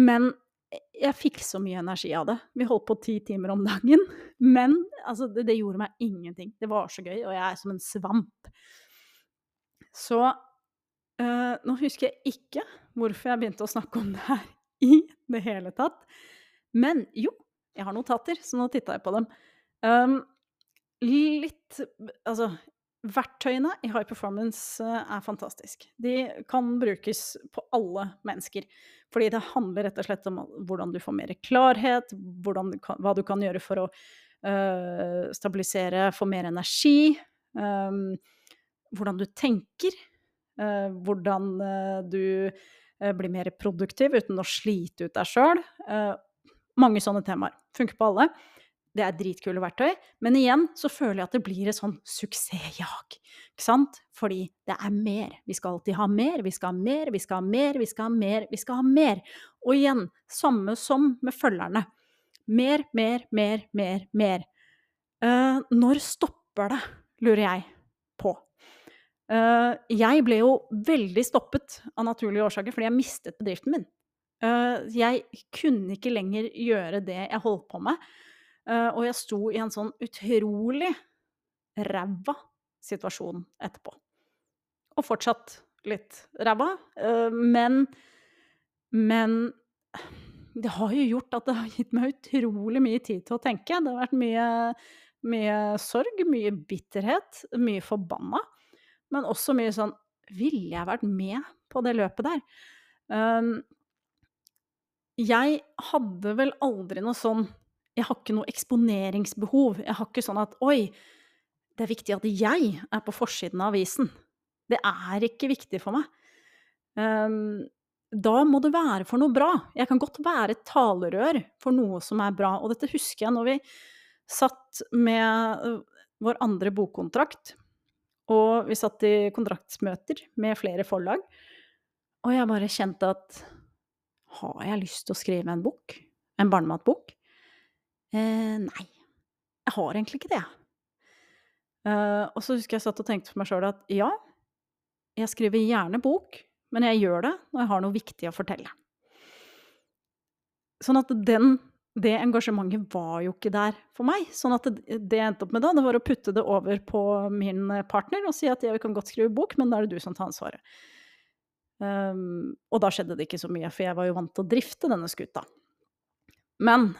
Men jeg fikk så mye energi av det. Vi holdt på ti timer om dagen. (laughs) Men altså, det, det, gjorde meg ingenting. Det var så gøy, og jeg er som en svamp. Så øh, nå husker jeg ikke hvorfor jeg begynte å snakke om det her (laughs) i det hele tatt. Men jo, jeg har notater, så nå titta jeg på dem. Um, litt Altså, verktøyene i high performance eh, er fantastisk. De kan brukes på alle mennesker. Fordi det handler rett og slett om hvordan du får mer klarhet, du hva du kan gjøre for å øh, stabilisere, få mer energi. øh, hvordan du tenker. øh, hvordan du blir mer produktiv uten å slite ut deg sjøl. mange sånne temaer. Funker på alle. Det er dritkule verktøy. Men igjen så føler jeg at det blir et sånn suksessjag. Ikke sant? Fordi det er mer. Vi skal alltid ha mer, vi skal ha mer, vi skal ha mer, vi skal ha mer, vi skal ha mer. Og igjen, samme som med følgerne. Mer, mer, mer, mer, mer. Uh, når stopper det, lurer jeg på. Uh, jeg ble jo veldig stoppet av naturlige årsaker fordi jeg mistet bedriften min. Uh, jeg kunne ikke lenger gjøre det jeg holdt på med. Og jeg sto i en sånn utrolig ræva situasjon etterpå. Og fortsatt litt ræva. men Men det har jo gjort at det har gitt meg utrolig mye tid til å tenke. Det har vært mye, mye sorg, mye bitterhet, mye forbanna. Men også mye sånn Ville jeg vært med på det løpet der? Um, jeg hadde vel aldri noe sånn Jeg har ikke noe eksponeringsbehov. Jeg har ikke sånn at Oi, det er viktig at jeg er på forsiden av avisen. Det er ikke viktig for meg. Um, da må det være for noe bra. Jeg kan godt være et talerør for noe som er bra. Og dette husker jeg når vi satt med øh, vår andre bokkontrakt. Og vi satt i kontraktsmøter med flere forlag. Og jeg bare kjente at Har jeg lyst til å skrive en bok? En barnematbok? Eh, nei. Jeg har egentlig ikke det. Eh, og så husker jeg satt og tenkte for meg sjøl at ja, jeg skriver gjerne bok, men jeg gjør det når jeg har noe viktig å fortelle. Sånn at den, det engasjementet var jo ikke der for meg. Sånn at det, jeg endte opp med da, det var å putte det over på min partner og si at jeg kan godt skrive bok, men da er det du som tar ansvaret. Um, og da skjedde det ikke så mye, for jeg var jo vant til å drifte denne skuta. Men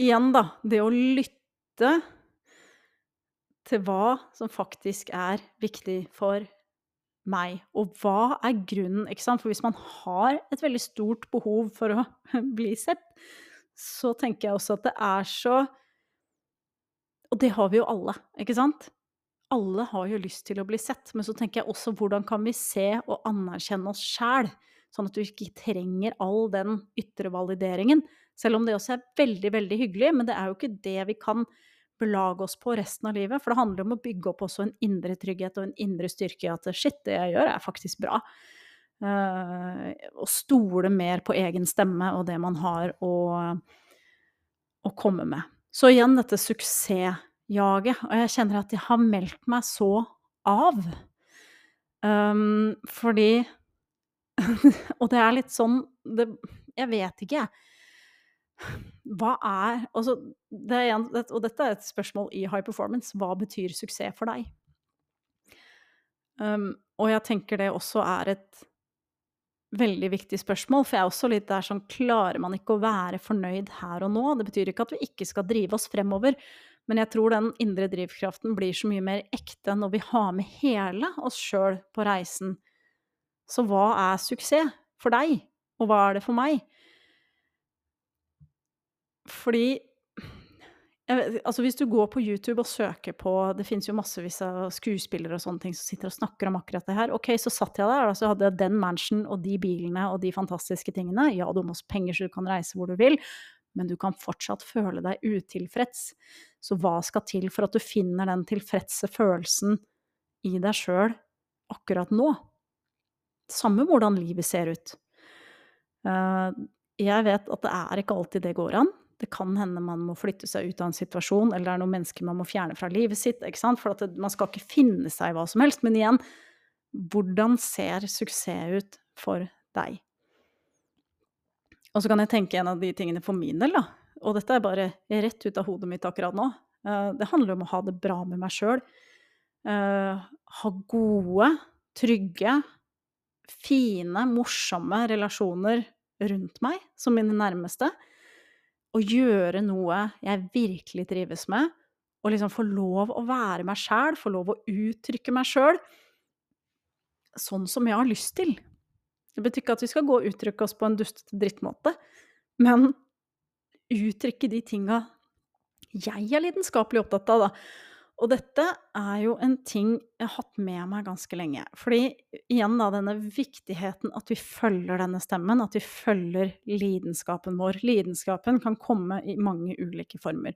igjen, da. Det å lytte til hva som faktisk er viktig for meg, og hva er grunnen, ikke sant? For hvis man har et veldig stort behov for å (laughs) bli sett, så tenker jeg også at det er så Og det har vi jo alle, ikke sant? Alle har jo lyst til å bli sett, men så tenker jeg også hvordan kan vi se og anerkjenne oss sjæl, sånn at du ikke trenger all den ytre valideringen, selv om det også er veldig, veldig hyggelig, men det er jo ikke det vi kan belage oss på resten av livet. For det handler om å bygge opp også en indre trygghet og en indre styrke i at shit, det jeg gjør, er faktisk bra. Uh, stole mer på egen stemme og det man har å, å komme med. Så igjen dette suksessjaget. Og jeg kjenner at jeg har meldt meg så av. Um, fordi (laughs) Og det er litt sånn det, Jeg vet ikke, jeg hva er altså, det er en, Og dette er et spørsmål i high performance. Hva betyr suksess for deg? Um, og jeg tenker det også er et veldig viktig spørsmål, for jeg er også litt der sånn Klarer man ikke å være fornøyd her og nå? Det betyr ikke at vi ikke skal drive oss fremover, men jeg tror den indre drivkraften blir så mye mer ekte når vi har med hele oss sjøl på reisen. Så hva er suksess for deg, og hva er det for meg? Fordi vet, altså Hvis du går på YouTube og søker på Det fins jo massevis av skuespillere og sånne ting som sitter og snakker om akkurat det her. Ok, så satt jeg der, og så hadde jeg den mansion og de bilene og de fantastiske tingene. Ja, du må ha penger så du kan reise hvor du vil, men du kan fortsatt føle deg utilfreds. Så hva skal til for at du finner den tilfredse følelsen i deg sjøl akkurat nå? Samme hvordan livet ser ut. Eh, jeg vet at det er ikke alltid det går an. Det kan hende man må flytte seg ut av en situasjon, eller det er noen mennesker man må fjerne fra livet sitt. For det, man skal ikke finne seg i hva som helst. Men igjen, hvordan ser suksess ut for deg? Og så kan jeg tenke en av de tingene for min del, da. Og dette er bare rett ut av hodet mitt akkurat nå. Eh, det handler om å ha det bra med meg sjøl. Eh, ha gode, trygge, fine, morsomme relasjoner rundt meg som mine nærmeste å gjøre noe jeg virkelig trives med, og liksom få lov å være meg sjæl, få lov å uttrykke meg sjøl sånn som jeg har lyst til. Det betyr ikke at vi skal gå og uttrykke oss på en dustete drittmåte, men uttrykke de tinga jeg er lidenskapelig opptatt av, da. Og dette er jo en ting jeg har hatt med meg ganske lenge. Fordi igjen da, denne viktigheten at vi følger denne stemmen, at vi følger lidenskapen vår. Lidenskapen kan komme i mange ulike former.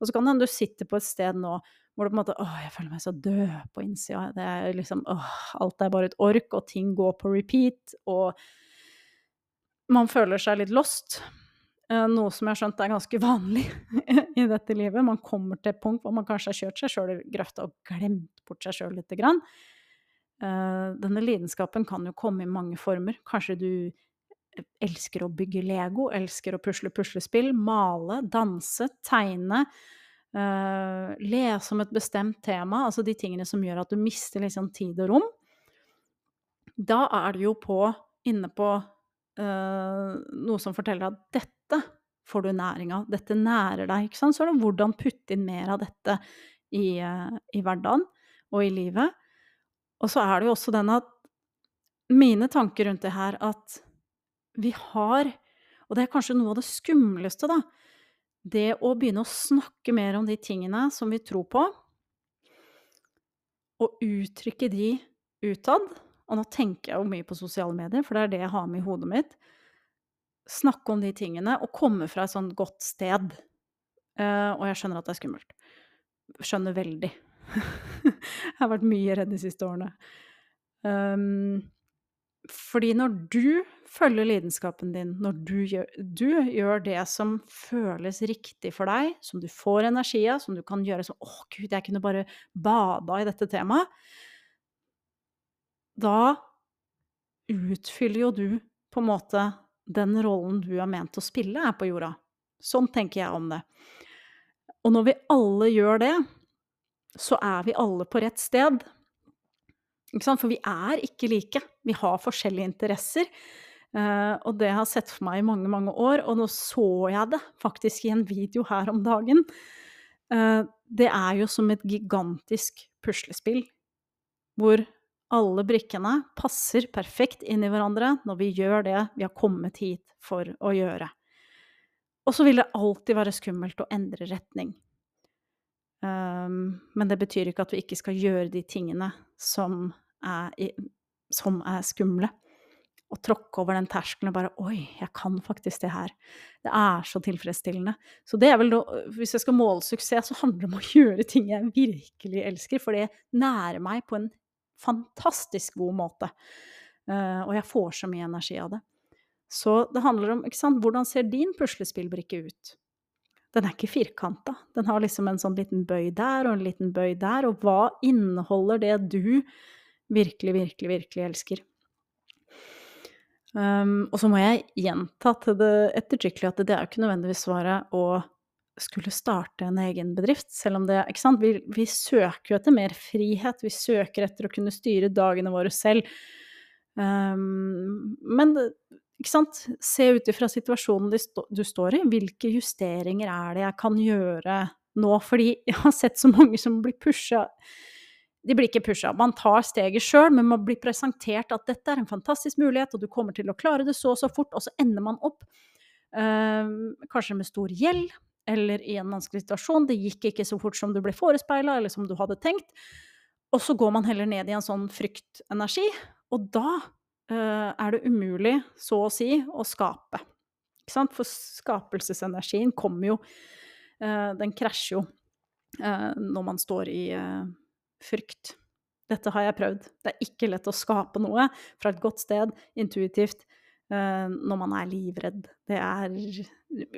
Og så kan det hende du sitter på et sted nå hvor du på en måte Åh, jeg føler meg så død på innsida. Det er liksom Åh, alt er bare et ork, og ting går på repeat, og man føler seg litt lost. Eh, noe som jeg har skjønt er ganske vanlig (laughs) i dette livet. Man kommer til et punkt hvor man kanskje har kjørt seg sjøl i grøfta og glemt bort seg sjøl lite grann. Eh, denne lidenskapen kan jo komme i mange former. Kanskje du elsker å bygge Lego, elsker å pusle puslespill, male, danse, tegne. Lese om et bestemt tema, altså de tingene som gjør at du mister liksom tid og rom. Da er du jo på, inne på noe som forteller at dette får du næring av, dette nærer deg. ikke sant? Så er det hvordan putte inn mer av dette i, uh, i hverdagen og i livet. Og så er det jo også den at mine tanker rundt det her at vi har Og det er kanskje noe av det skumleste, da. Det å begynne å snakke mer om de tingene som vi tror på, og uttrykke de utad og nå tenker jeg jo mye på sosiale medier, for det er det jeg har med i hodet mitt. Snakke om de tingene og komme fra et sånt godt sted. Uh, og jeg skjønner at det er skummelt. Skjønner veldig. (laughs) jeg har vært mye redd de siste årene. Um, fordi når du følger lidenskapen din, når du gjør, du gjør, det som føles riktig for deg, som du får energi av, som du kan gjøre sånn 'Å, gud, jeg kunne bare bada i dette temaet', da utfyller jo du på en måte den rollen du er ment å spille her på jorda. Sånn tenker jeg om det. Og når vi alle gjør det, så er vi alle på rett sted. For vi er ikke like. Vi har forskjellige interesser. Uh, og det har jeg sett for meg i mange, mange år, og nå så jeg det faktisk i en video her om dagen. Uh, det er jo som et gigantisk puslespill hvor alle brikkene passer perfekt inn i hverandre når vi gjør det vi har kommet hit for å gjøre. Og så vil det alltid være skummelt å endre retning. Um, men det betyr ikke at vi ikke skal gjøre de tingene som er, som er skumle. Og tråkke over den terskelen og bare Oi, jeg kan faktisk det her. Det er så tilfredsstillende. Så det er vel da, hvis jeg skal måle suksess, så handler det om å gjøre ting jeg virkelig elsker, for det nærer meg på en fantastisk god måte. Uh, og jeg får så mye energi av det. Så det handler om ikke sant, hvordan ser din puslespillbrikke ut? Den er ikke firkanta. Den har liksom en sånn liten bøy der og en liten bøy der. Og hva inneholder det du virkelig, virkelig, virkelig elsker? Um, og så må jeg gjenta til det ettertrykkelig at det er jo ikke nødvendigvis svaret å skulle starte en egen bedrift, selv om det ikke sant? Vi, vi, søker jo etter mer frihet, vi søker etter å kunne styre dagene våre selv. Um, men ikke sant, se ut ifra situasjonen du står i, hvilke justeringer er det jeg kan gjøre nå? Fordi (laughs) jeg har sett så mange som blir pusha de blir ikke pusha, man tar steget sjøl, men man blir presentert at dette er en fantastisk mulighet, og du kommer til å klare det så og så fort, og så ender man opp Uh, kanskje med stor gjeld, eller i en vanskelig situasjon. Det gikk ikke så fort som du ble forespeila, eller som du hadde tenkt. Og så går man heller ned i en sånn fryktenergi, og da uh, er det umulig, så å si, å skape. Ikke sant? For skapelsesenergien kommer jo uh, Den krasjer jo uh, når man står i frykt. Dette har jeg prøvd. Det er ikke lett å skape noe fra et godt sted, intuitivt, når man er livredd. Det er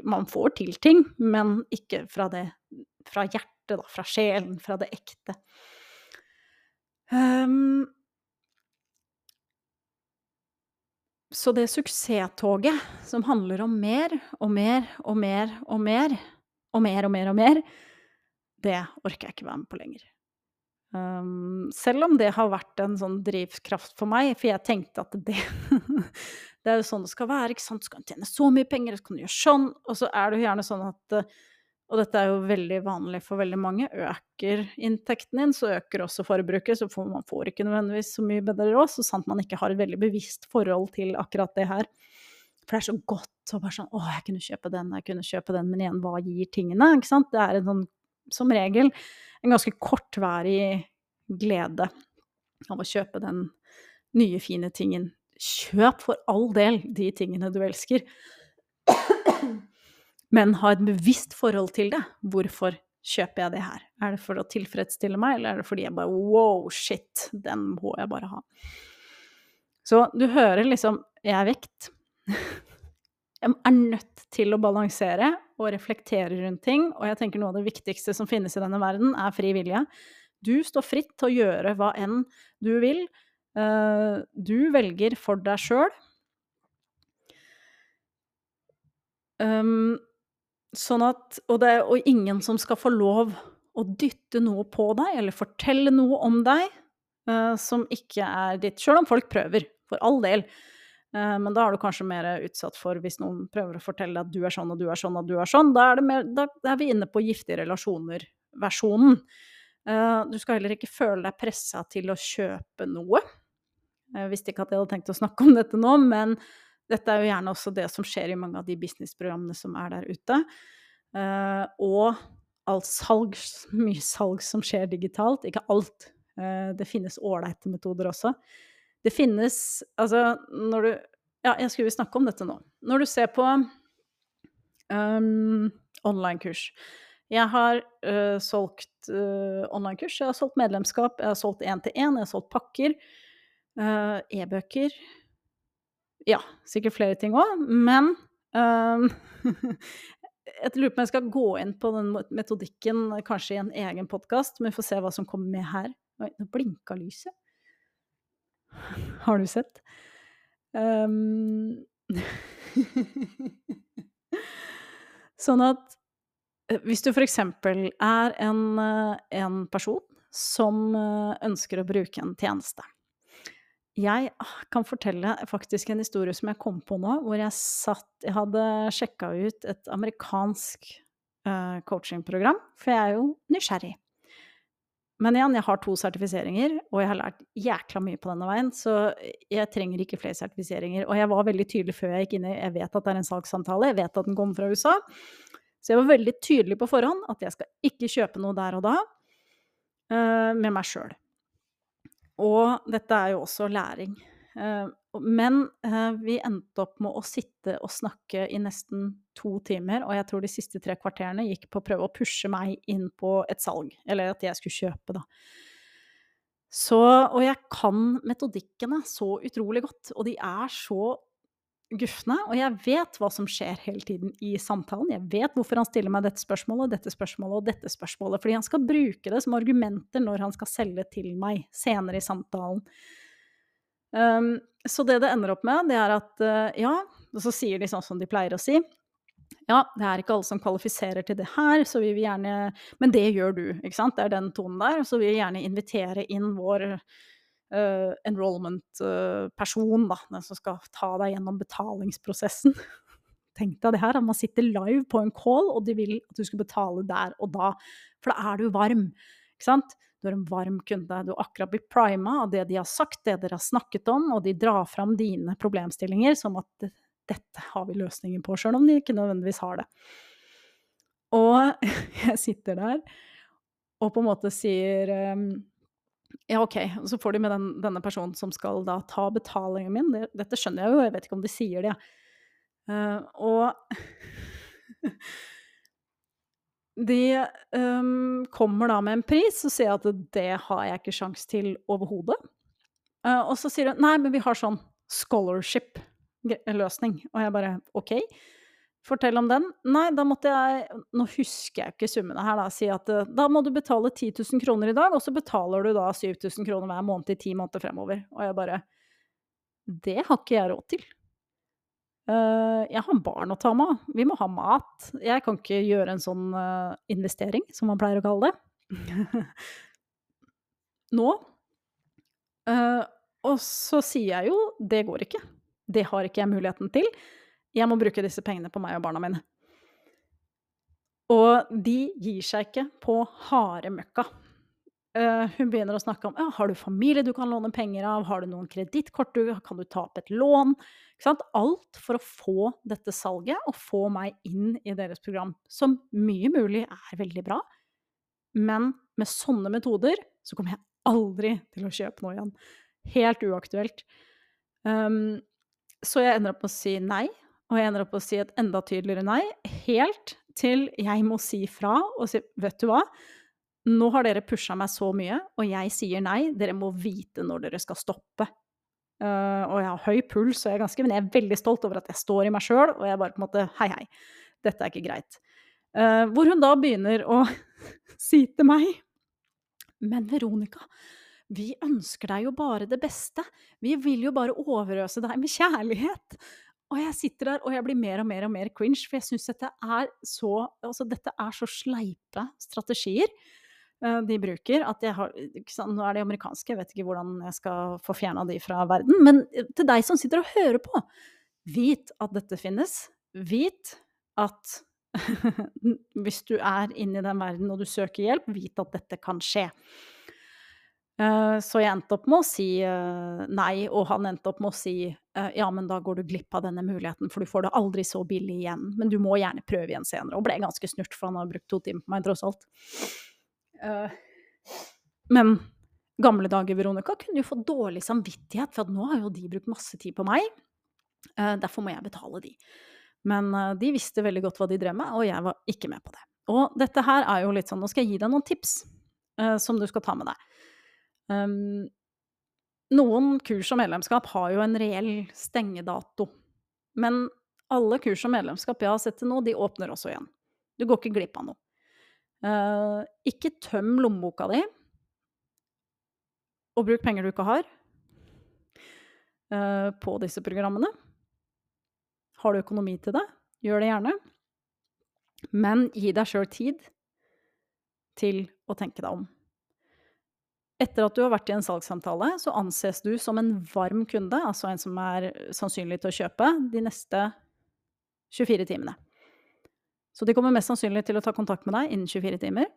Man får til ting, men ikke fra det Fra hjertet, da. Fra sjelen. Fra det ekte. Um, så det suksesstoget som handler om mer og mer og mer og mer, og mer og mer og mer, det orker jeg ikke være med på lenger. Um, selv om det har vært en sånn drivkraft for meg, for jeg tenkte at det (laughs) Det er jo sånn det skal være, ikke sant. Du kan tjene så mye penger, så kan du gjøre sånn. Og så er det jo gjerne sånn at Og dette er jo veldig vanlig for veldig mange. Øker inntekten din, så øker også forbruket. Så får man får ikke nødvendigvis så mye bedre råd, så sant man ikke har et veldig bevisst forhold til akkurat det her. For det er så godt å bare sånn Å, jeg kunne kjøpe den, jeg kunne kjøpe den, men igjen, hva gir tingene? Ikke sant? Det er en sånn, som regel en ganske kortværig glede av å kjøpe den nye, fine tingen. Kjøp for all del de tingene du elsker, men ha et bevisst forhold til det. Hvorfor kjøper jeg det her? Er det for å tilfredsstille meg, eller er det fordi jeg bare wow, shit, den må jeg bare ha. Så du hører liksom Jeg er vekt. Jeg er nødt til å balansere og reflektere rundt ting, og jeg tenker noe av det viktigste som finnes i denne verden, er fri vilje. Du står fritt til å gjøre hva enn du vil. Eh, du velger for deg sjøl. Um, sånn at og det og ingen som skal få lov å dytte noe på deg, eller fortelle noe om deg uh, som ikke er ditt. Sjøl om folk prøver, for all del. Uh, men da er du kanskje mer utsatt for hvis noen prøver å fortelle deg at du er sånn og du er sånn og du er sånn. Da er, mer, da er vi inne på giftige relasjoner-versjonen. Uh, du skal heller ikke føle deg pressa til å kjøpe noe. Jeg visste ikke at jeg hadde tenkt å snakke om dette nå, men dette er jo gjerne også det som skjer i mange av de businessprogrammene som er der ute. Uh, og alt salg, (laughs) mye salg som skjer digitalt. Ikke alt. Uh, det finnes ålreite metoder også. Det finnes Altså, når du Ja, jeg skulle snakke om dette nå. Når du ser på um, online-kurs Jeg har uh, solgt online-kurs, jeg har solgt medlemskap, jeg har solgt én-til-én, jeg har solgt pakker, e-bøker ja, sikkert flere ting òg, men um, (laughs) Jeg lurer på om jeg skal gå inn på den metodikken kanskje i en egen podkast, men vi får se hva som kommer med her. Oi, nå blinka lyset. (laughs) Har du sett? Um, (laughs) sånn at eh, hvis du f.eks. er en, eh, en person som ønsker å bruke en tjeneste, jeg ah, kan fortelle faktisk en historie som jeg kom på nå, hvor jeg satt Jeg hadde sjekka ut et amerikansk uh, coachingprogram, for jeg er jo nysgjerrig. Men igjen, jeg har to sertifiseringer, og jeg har lært jækla mye på denne veien, så jeg trenger ikke flere sertifiseringer. Og jeg var veldig tydelig før jeg gikk inn i Jeg vet at det er en salgssamtale, jeg vet at den kommer fra USA. Så jeg var veldig tydelig på forhånd at jeg skal ikke kjøpe noe der og da uh, med meg sjøl. Og dette er jo også læring. Eh, men eh, vi endte opp med å sitte og snakke i nesten to timer, og jeg tror de siste tre kvarterene gikk på å prøve å pushe meg inn på et salg, eller at jeg skulle kjøpe, da. Så, og jeg kan metodikkene så utrolig godt, og de er så gufne, og jeg vet hva som skjer hele tiden i samtalen. Jeg vet hvorfor han stiller meg dette spørsmålet, dette spørsmålet og dette spørsmålet. Fordi han skal bruke det som argumenter når han skal selge til meg senere i samtalen. Um, så det det ender opp med, det er at uh, ja, og så sier de sånn som de pleier å si. Ja, det er ikke alle som kvalifiserer til det her, så vi vil gjerne Men det gjør du, ikke sant? Det er den tonen der. Så vi vil gjerne invitere inn vår uh, enrollment-person, da, den som skal ta deg gjennom betalingsprosessen. (laughs) Tenk deg det her, at man sitter live på en call, og de vil at du skal betale der og da. For da er du varm, ikke sant? Du er en varm kunde. Du har akkurat blitt prima av det de har sagt, det dere har snakket om, og de drar fram dine problemstillinger som at dette har vi løsningen på, sjøl om de ikke nødvendigvis har det. Og (laughs) jeg sitter der og på en måte sier um, ja, OK. Så får de med den, denne personen som skal da ta betalingen min. Det, dette skjønner jeg jo, jeg vet ikke om de sier det. Uh, og (laughs) de um, kommer da med en pris, og sier at det har jeg ikke sjans til overhodet. Uh, og så sier hun nei, men vi har sånn scholarship-løsning. Og jeg bare OK. Fortell om den. Nei, da måtte jeg Nå husker jeg ikke summene her, da. Si at eh, da må du betale 10 000 kroner i dag, og så betaler du da 7000 kroner hver måned i ti måneder fremover. Og jeg bare Det har ikke jeg råd til. Uh, jeg har barn å ta med. Vi må ha mat. Jeg kan ikke gjøre en sånn uh, investering, som man pleier å kalle det. (laughs) Nå. Og så sier jeg jo det går ikke. Det har ikke jeg muligheten til. Jeg må bruke disse pengene på meg og barna mine. Og de gir seg ikke på harde møkka. Uh, hun begynner å snakke om ja, har du familie du kan låne penger av, har du noen kredittkort, kan du ta opp et lån? Alt for å få dette salget og få meg inn i deres program, som mye mulig er veldig bra. Men med sånne metoder så kommer jeg aldri til å kjøpe noe igjen. Helt uaktuelt. Um, så jeg ender opp med å si nei, og jeg ender opp med å si et enda tydeligere nei, helt til jeg må si fra og si vet du hva, nå har dere pusha meg så mye, og jeg sier nei. Dere må vite når dere skal stoppe. Uh, og jeg har høy puls, og jeg er, ganske, men jeg er veldig stolt over at jeg står i meg sjøl, og jeg bare på en måte Hei, hei. Dette er ikke greit. Uh, hvor hun da begynner å (laughs) si til meg Men Veronica, vi ønsker deg jo bare det beste. Vi vil jo bare overøse deg med kjærlighet. Og jeg sitter der og jeg blir mer og mer og mer cringe, for jeg syns dette er så Altså, dette er så sleipe strategier. uh, de bruker. At jeg har Nå er de amerikanske, jeg vet ikke hvordan jeg skal få fjerna de fra verden. Men eh, til deg som sitter og hører på, vit at dette finnes. Vit at (laughs) hvis du er inne i den verden og du søker hjelp, vit at dette kan skje. Eh, så jeg endte opp med å si nei, og han endte opp med å si ja, men da går du glipp av denne muligheten, for du får det aldri så billig igjen. Men du må gjerne prøve igjen senere. Og ble ganske snurt, for han har brukt to timer på meg, tross alt. Men gamle dager, Veronica, kunne jo få dårlig samvittighet, for nå har jo de brukt masse tid på meg. Derfor må jeg betale de. Men de visste veldig godt hva de drev med, og jeg var ikke med på det. Og dette her er jo litt sånn Nå skal jeg gi deg noen tips som du skal ta med deg. Um, noen kurs og medlemskap har jo en reell stengedato. Men alle kurs og medlemskap jeg har sett til nå, de åpner også igjen. Du går ikke glipp av noe. Uh, ikke tøm lommeboka di, og bruk penger du ikke har, uh, på disse programmene. Har du økonomi til det, gjør det gjerne. Men gi deg sjøl tid til å tenke deg om. Etter at du har vært i en salgssamtale, så anses du som en varm kunde, altså en som er sannsynlig til å kjøpe, de neste 24 timene. Så de kommer mest sannsynlig til å ta kontakt med deg innen 24 timer.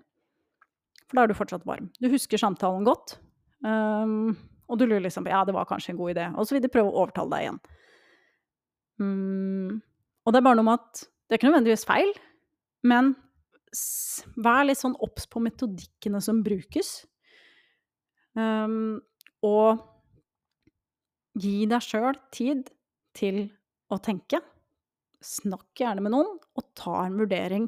For da er du fortsatt varm. Du husker samtalen godt. Um, og du lurer liksom på ja, det var kanskje en god idé. Og så vil de prøve å overtale deg igjen. Um, og det er bare noe med at det er ikke nødvendigvis feil, men vær litt sånn obs på metodikkene som brukes. Um, og gi deg sjøl tid til å tenke. Snakk gjerne med noen, og ta en vurdering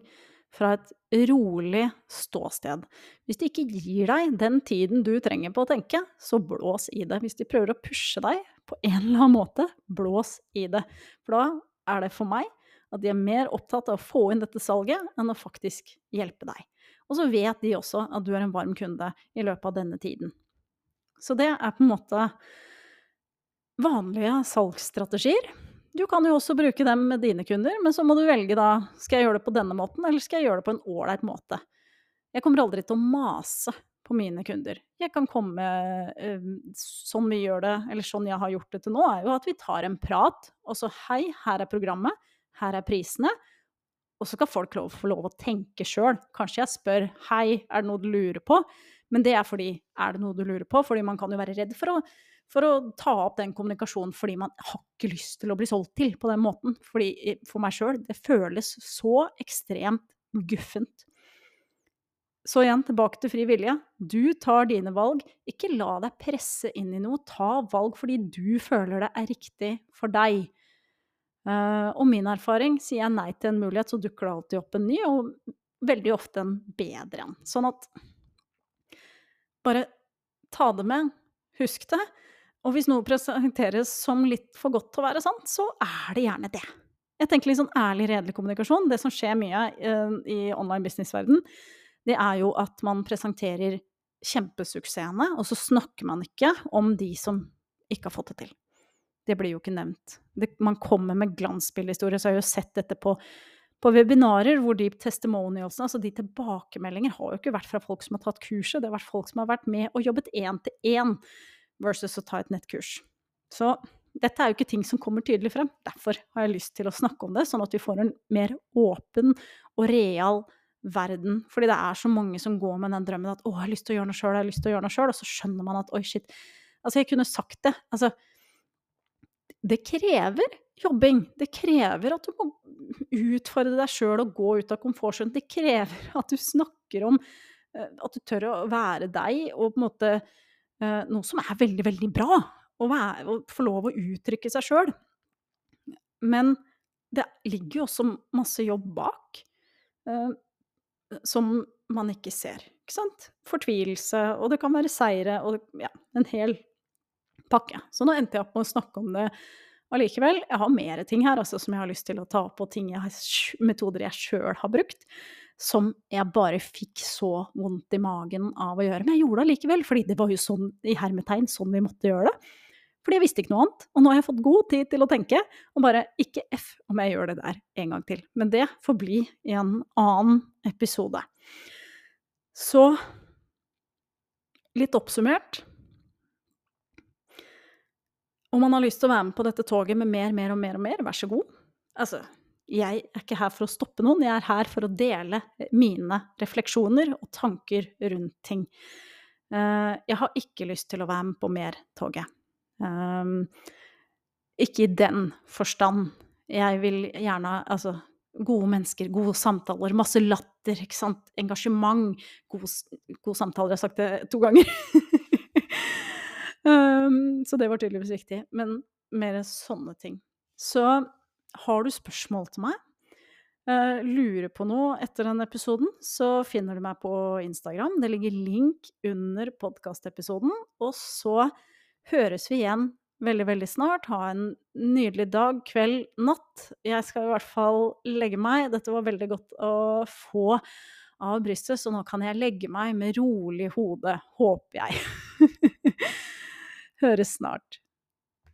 fra et rolig ståsted. Hvis de ikke gir deg den tiden du trenger på å tenke, så blås i det. Hvis de prøver å pushe deg på en eller annen måte, blås i det. For da er det for meg at de er mer opptatt av å få inn dette salget enn å faktisk hjelpe deg. Og så vet de også at du er en varm kunde i løpet av denne tiden. Så det er på en måte vanlige salgsstrategier. Du kan jo også bruke dem med dine kunder, men så må du velge da skal jeg gjøre det på denne måten, eller skal jeg gjøre det på en ålreit måte. Jeg kommer aldri til å mase på mine kunder. Jeg kan komme eh, Sånn vi gjør det, eller sånn jeg har gjort det til nå, er jo at vi tar en prat, og så hei, her er programmet, her er prisene. Og så skal folk få lov å tenke sjøl. Kanskje jeg spør hei, er det noe du lurer på? Men det er fordi er det noe du lurer på? Fordi man kan jo være redd for å for å ta opp den kommunikasjonen fordi man har ikke lyst til å bli solgt til på den måten. Fordi eh, for meg sjøl, det føles så ekstremt guffent. Så igjen, tilbake til fri vilje. Du tar dine valg. Ikke la deg presse inn i noe. Ta valg fordi du føler det er riktig for deg. Uh, og min erfaring, sier jeg nei til en mulighet, så dukker det alltid opp en ny, og veldig ofte en bedre en. Sånn at bare ta det med, husk det, og hvis noe presenteres som litt for godt til å være sant, så er det gjerne det. Jeg tenker litt sånn ærlig, redelig kommunikasjon. Det som skjer mye uh, i online business-verden, det er jo at man presenterer kjempesuksessene, og så snakker man ikke om de som ikke har fått det til. Det blir jo ikke nevnt. Det, man kommer med glansbildehistorier, så jeg har jo sett dette på, på webinarer hvor de testimonialsene, altså de tilbakemeldinger, har jo ikke vært fra folk som har tatt kurset, det har vært folk som har vært med og jobbet én til én versus å ta et nettkurs. Så dette er jo ikke ting som kommer tydelig frem. Derfor har jeg lyst til å snakke om det, sånn at vi får en mer åpen og real verden. Fordi det er så mange som går med den drømmen at 'å, jeg har lyst til å gjøre noe sjøl', jeg har lyst til å gjøre noe sjøl, og så skjønner man at 'oi, shit'. Altså, jeg kunne sagt det. Altså, det krever jobbing. Det krever at du må utfordre deg sjøl og gå ut av komfortsonen. Det krever at du snakker om eh, At du tør å være deg, og på en måte eh, Noe som er veldig, veldig bra. Å, være, å få lov å uttrykke seg sjøl. Men det ligger jo også masse jobb bak. Uh, som man ikke ser. Ikke sant? Fortvilelse, og det kan være seire, og ja, en hel pakke. Så nå endte jeg opp med å snakke om det allikevel. Jeg har mer ting her altså, som jeg har lyst til å ta opp, og metoder jeg sjøl har brukt, som jeg bare fikk så vondt i magen av å gjøre. Men jeg gjorde det allikevel, fordi det var jo sånn i hermetegn sånn vi måtte gjøre det. Fordi jeg visste ikke noe annet. Og nå har jeg fått god tid til å tenke, og bare ikke f om jeg gjør det der en gang til. Men det får bli i en annen episode. Så litt oppsummert Om man har lyst til å være med på dette toget med mer, mer og mer og mer, vær så god. Altså, jeg er ikke her for å stoppe noen, jeg er her for å dele mine refleksjoner og tanker rundt ting. Eh, jeg har ikke lyst til å være med på mer toget. Um, ikke i den forstand. Jeg vil gjerne Altså, gode mennesker, gode samtaler, masse latter, ikke sant, engasjement. God, god samtaler, jeg har sagt det to ganger. (laughs) um, så det var tydeligvis viktig. Men mer sånne ting. Så har du spørsmål til meg, uh, lurer på noe etter den episoden, så finner du meg på Instagram. Det ligger link under podkastepisoden. Og så høres vi igjen veldig, veldig snart. Ha en nydelig dag, kveld, natt. Jeg skal i hvert fall legge meg. Dette var veldig godt å få av brystet, så nå kan jeg legge meg med rolig hode, håper jeg. (laughs) Høres snart.